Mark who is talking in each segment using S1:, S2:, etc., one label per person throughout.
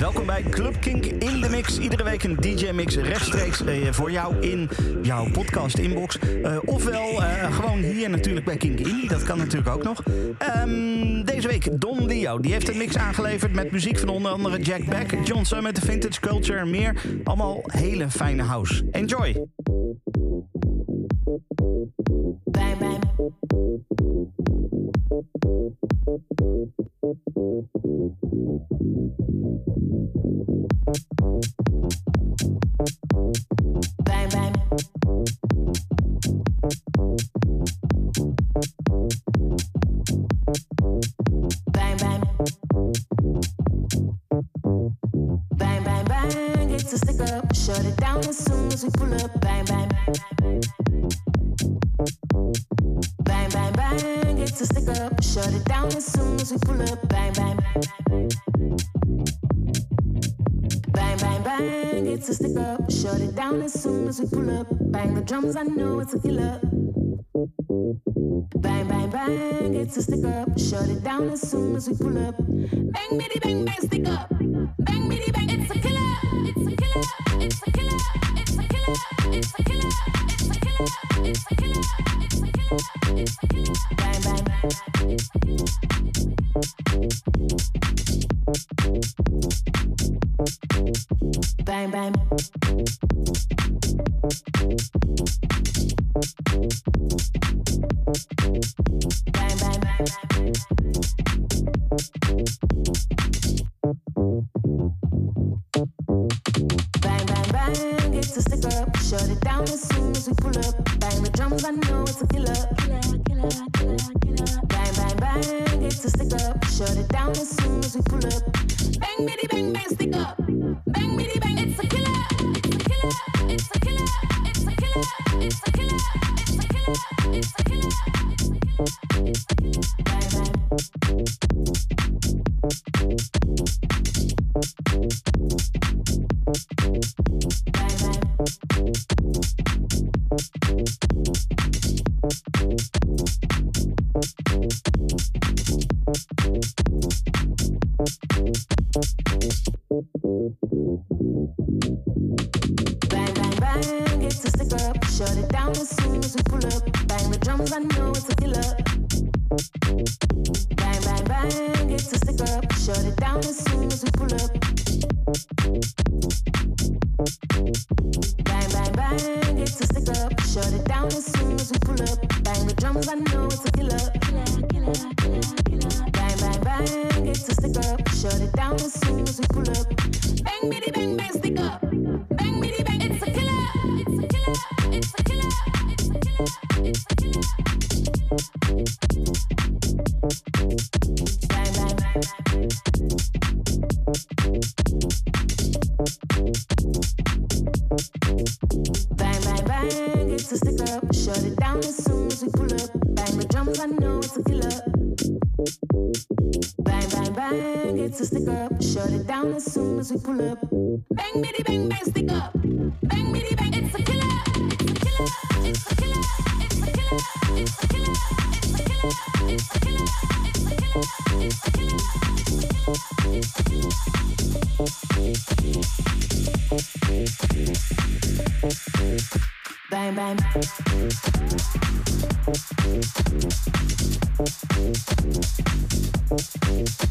S1: Welkom bij Club Kink in de Mix. Iedere week een DJ-mix rechtstreeks eh, voor jou in jouw podcast-inbox. Eh, ofwel eh, gewoon hier natuurlijk bij Kink Indie. Dat kan natuurlijk ook nog. Ehm, deze week Don Leo. Die heeft een mix aangeleverd met muziek van onder andere Jack Beck, John Summit, Vintage Culture en meer. Allemaal hele fijne house. Enjoy!
S2: Stick up. Shut it down as soon as we pull up. Bang, bang. Bang, bang, bang. It's a stick up. Shut it down as soon as we pull up. Bang, bang. Bang, bang, bang. It's a stick up. Shut it down as soon as we pull up. Bang the drums. I know it's a killer. Bang, bang, bang. It's a stick up. Shut it down as soon as we pull up. Bang, bitty, bang, bang, stick up. Bang, bitty, bang. It's a killer. It's a Bang, bang. Shut it down as soon as we pull up. Bang the drums, I know it's a killer. Bang, bang, bang, it's a stick up. Shut it down as soon as we pull up. Bang, bitty, bang, bang, stick up. Bang, bitty, bang, it's a killer. It's a killer. It's a killer. It's a killer. It's a killer. It's a killer. It's Bang, bitty, bang, bang, stick up. Bang, bitty, bang, it's a killer. It's a killer. It's a killer. It's a killer. It's a killer. It's a killer. It's a killer. It's a killer. It's a killer. Bang, bang.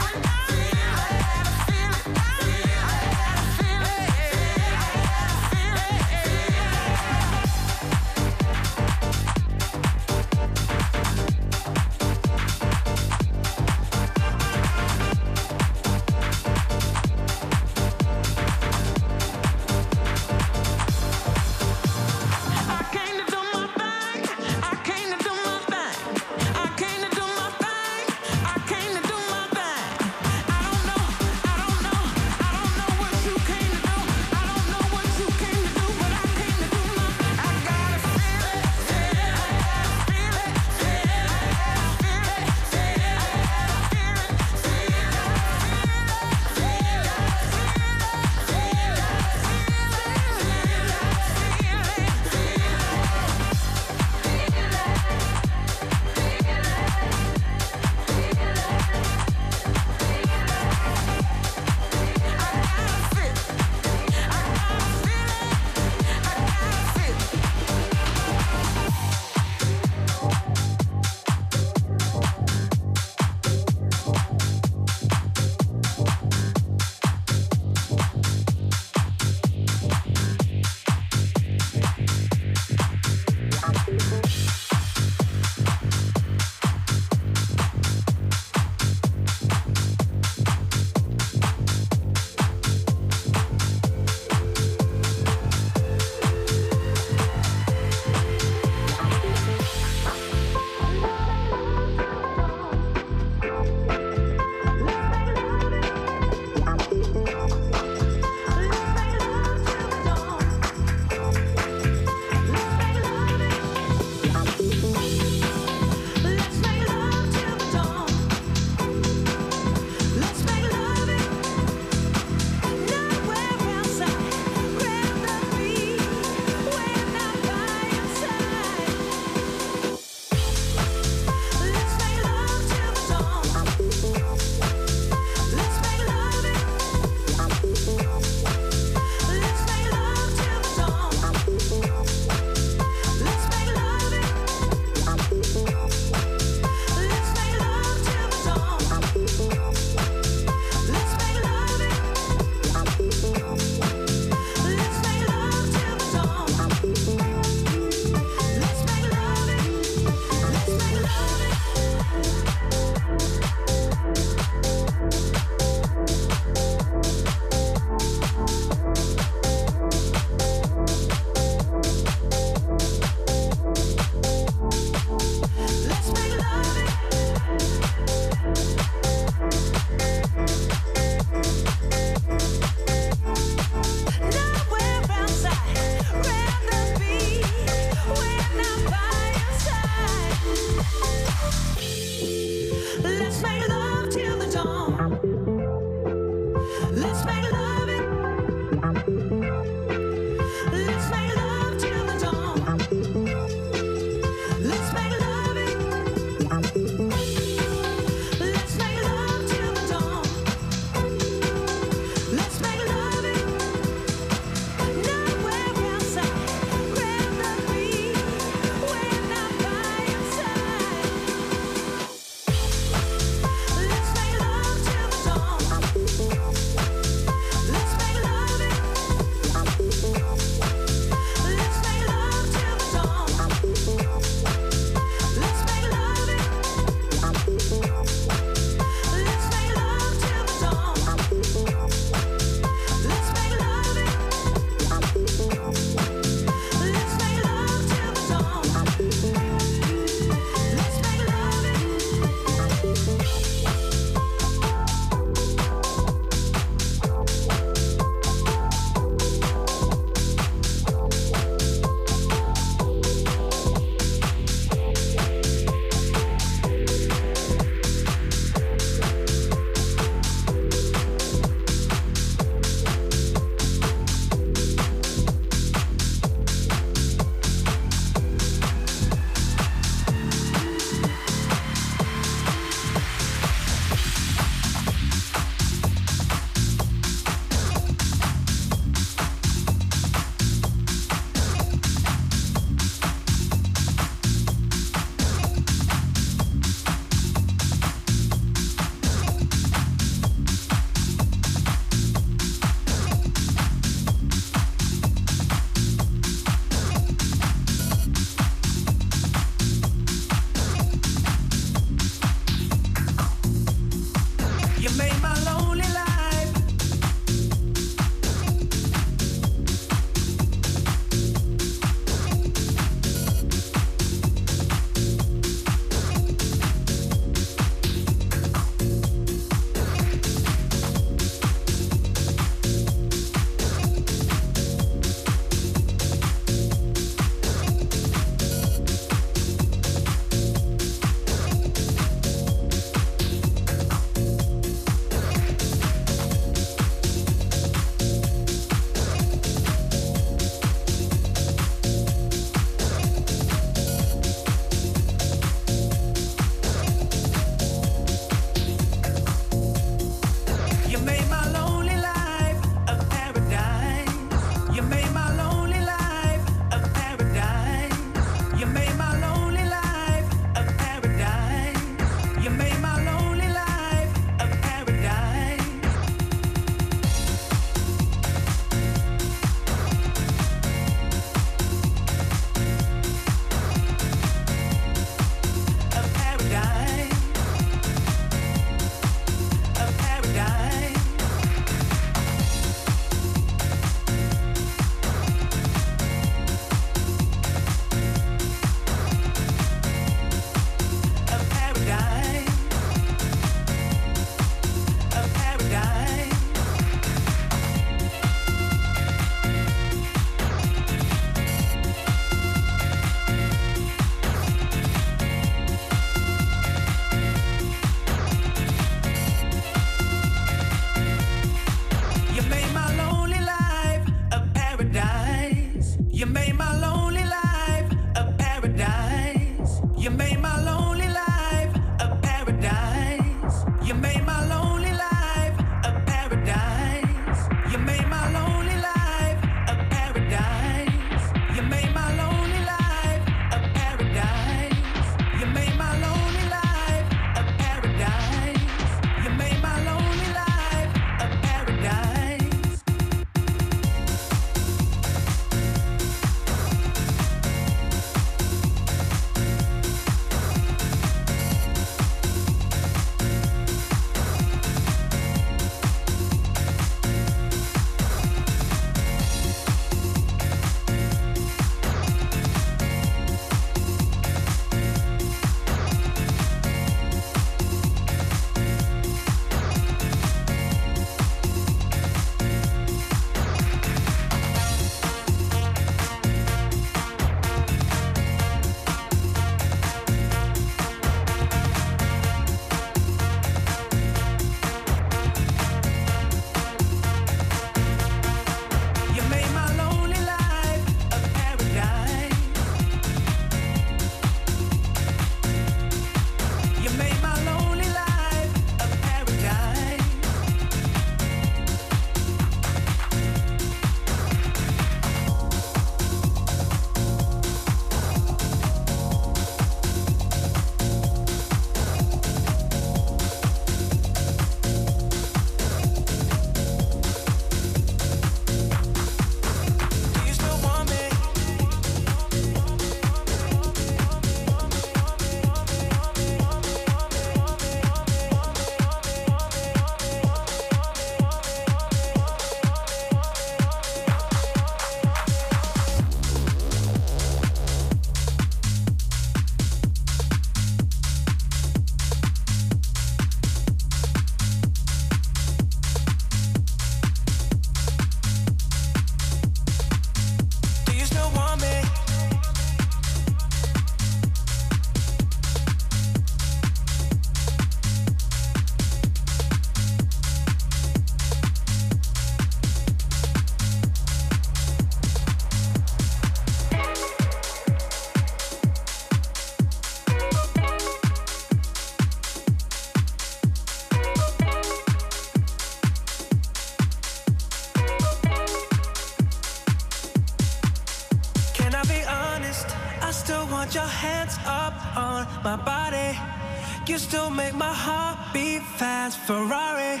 S3: Ferrari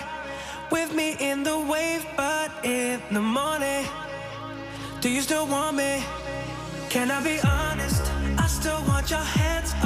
S3: with me in the wave, but in the morning, do you still want me? Can I be honest? I still want your hands.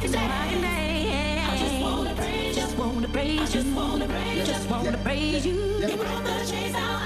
S3: I just wanna praise. Just wanna praise. Just wanna praise. Just wanna praise you. Just wanna praise you.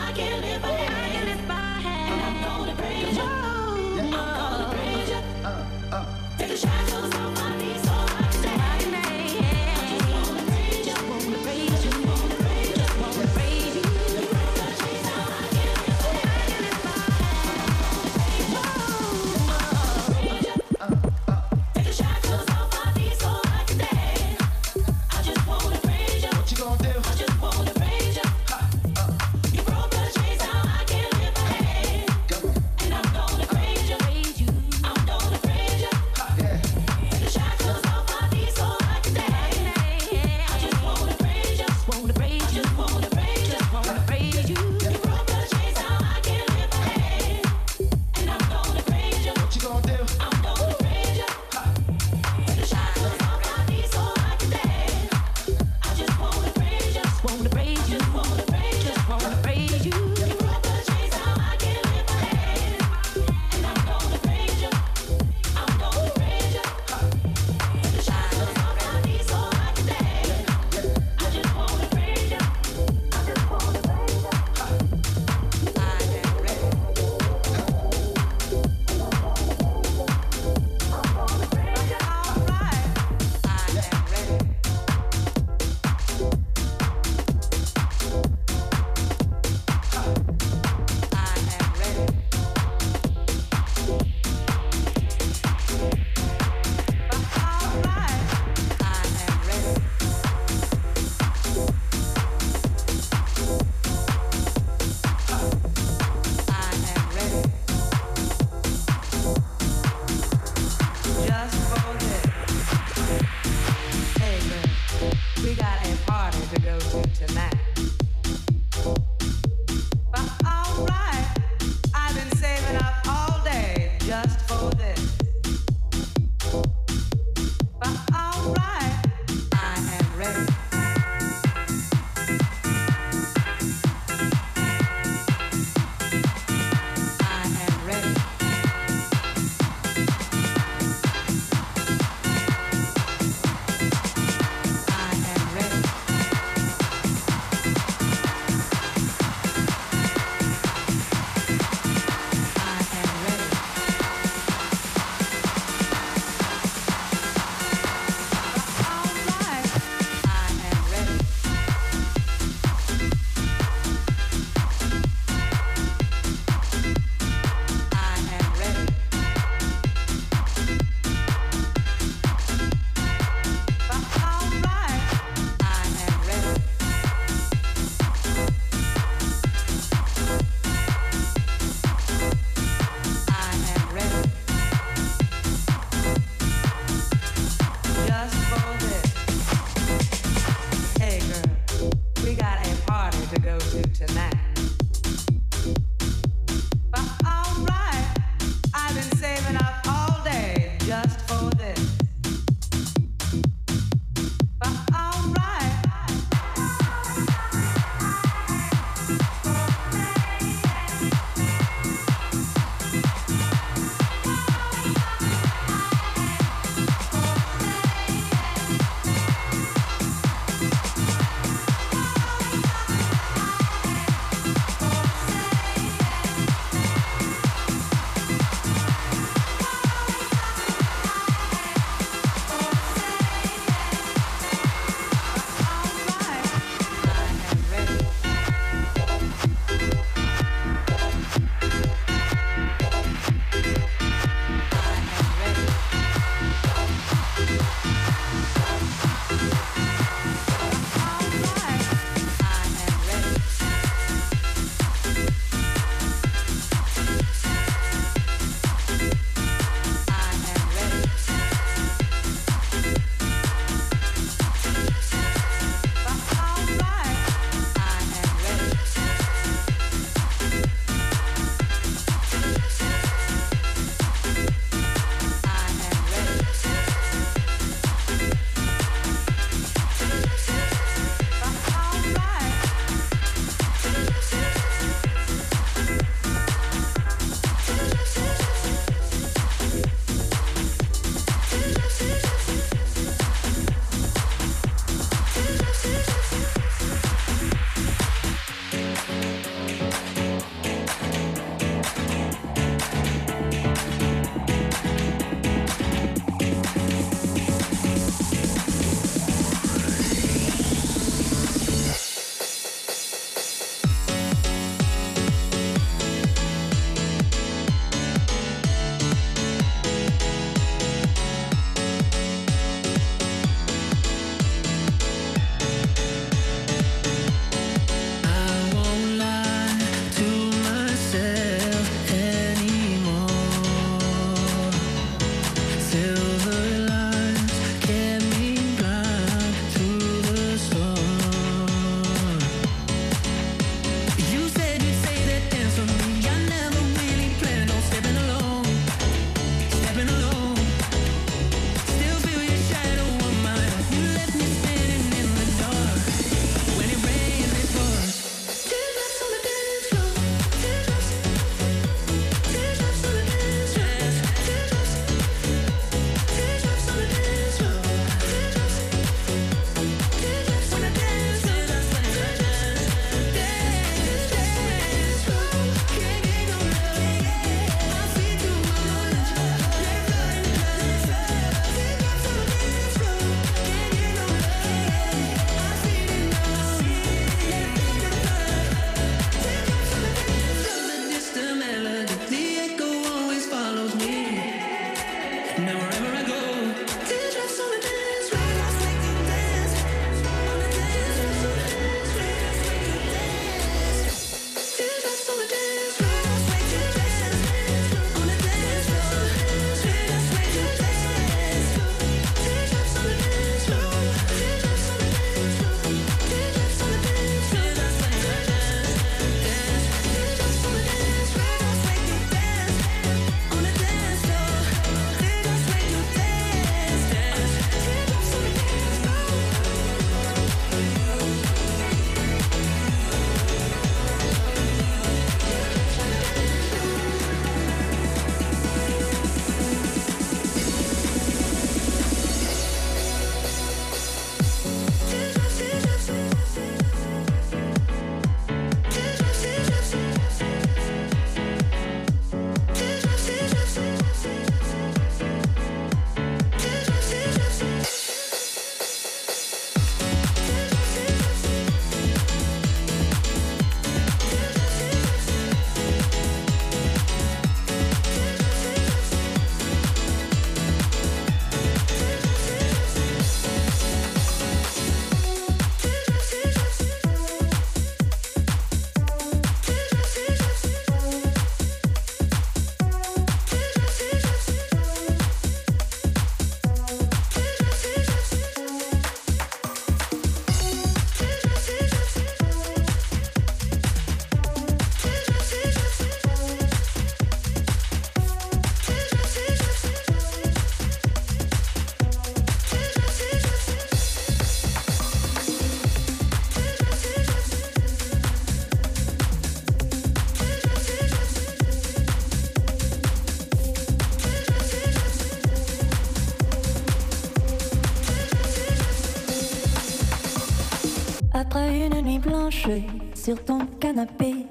S4: Sur ton canapé,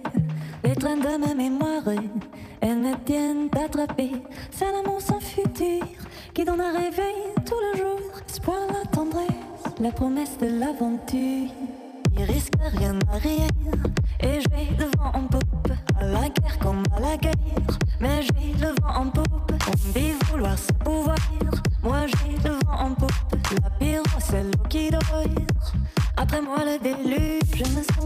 S4: les trains de ma mémoire, elles me tiennent attrapée. C'est l'amour sans futur qui donne un réveil tout le jour. Espoir, la tendresse, la promesse de l'aventure. Il risque rien à rien, et je vais devant en poupe. À la guerre comme à la guerre, mais j'ai le vent en poupe. On dit vouloir se pouvoir, moi j'ai le vent en poupe. La pire, c'est l'eau qui dort. Après moi le déluge, je me sens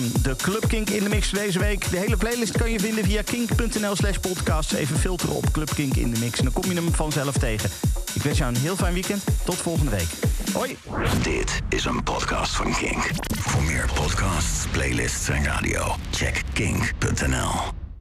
S1: de Club Kink in de mix deze week. De hele playlist kan je vinden via kink.nl slash podcast. Even filteren op Club Kink in de mix en dan kom je hem vanzelf tegen. Ik wens jou een heel fijn weekend. Tot volgende week. Hoi.
S5: Dit is een podcast van Kink. Voor meer podcasts, playlists en radio, check kink.nl.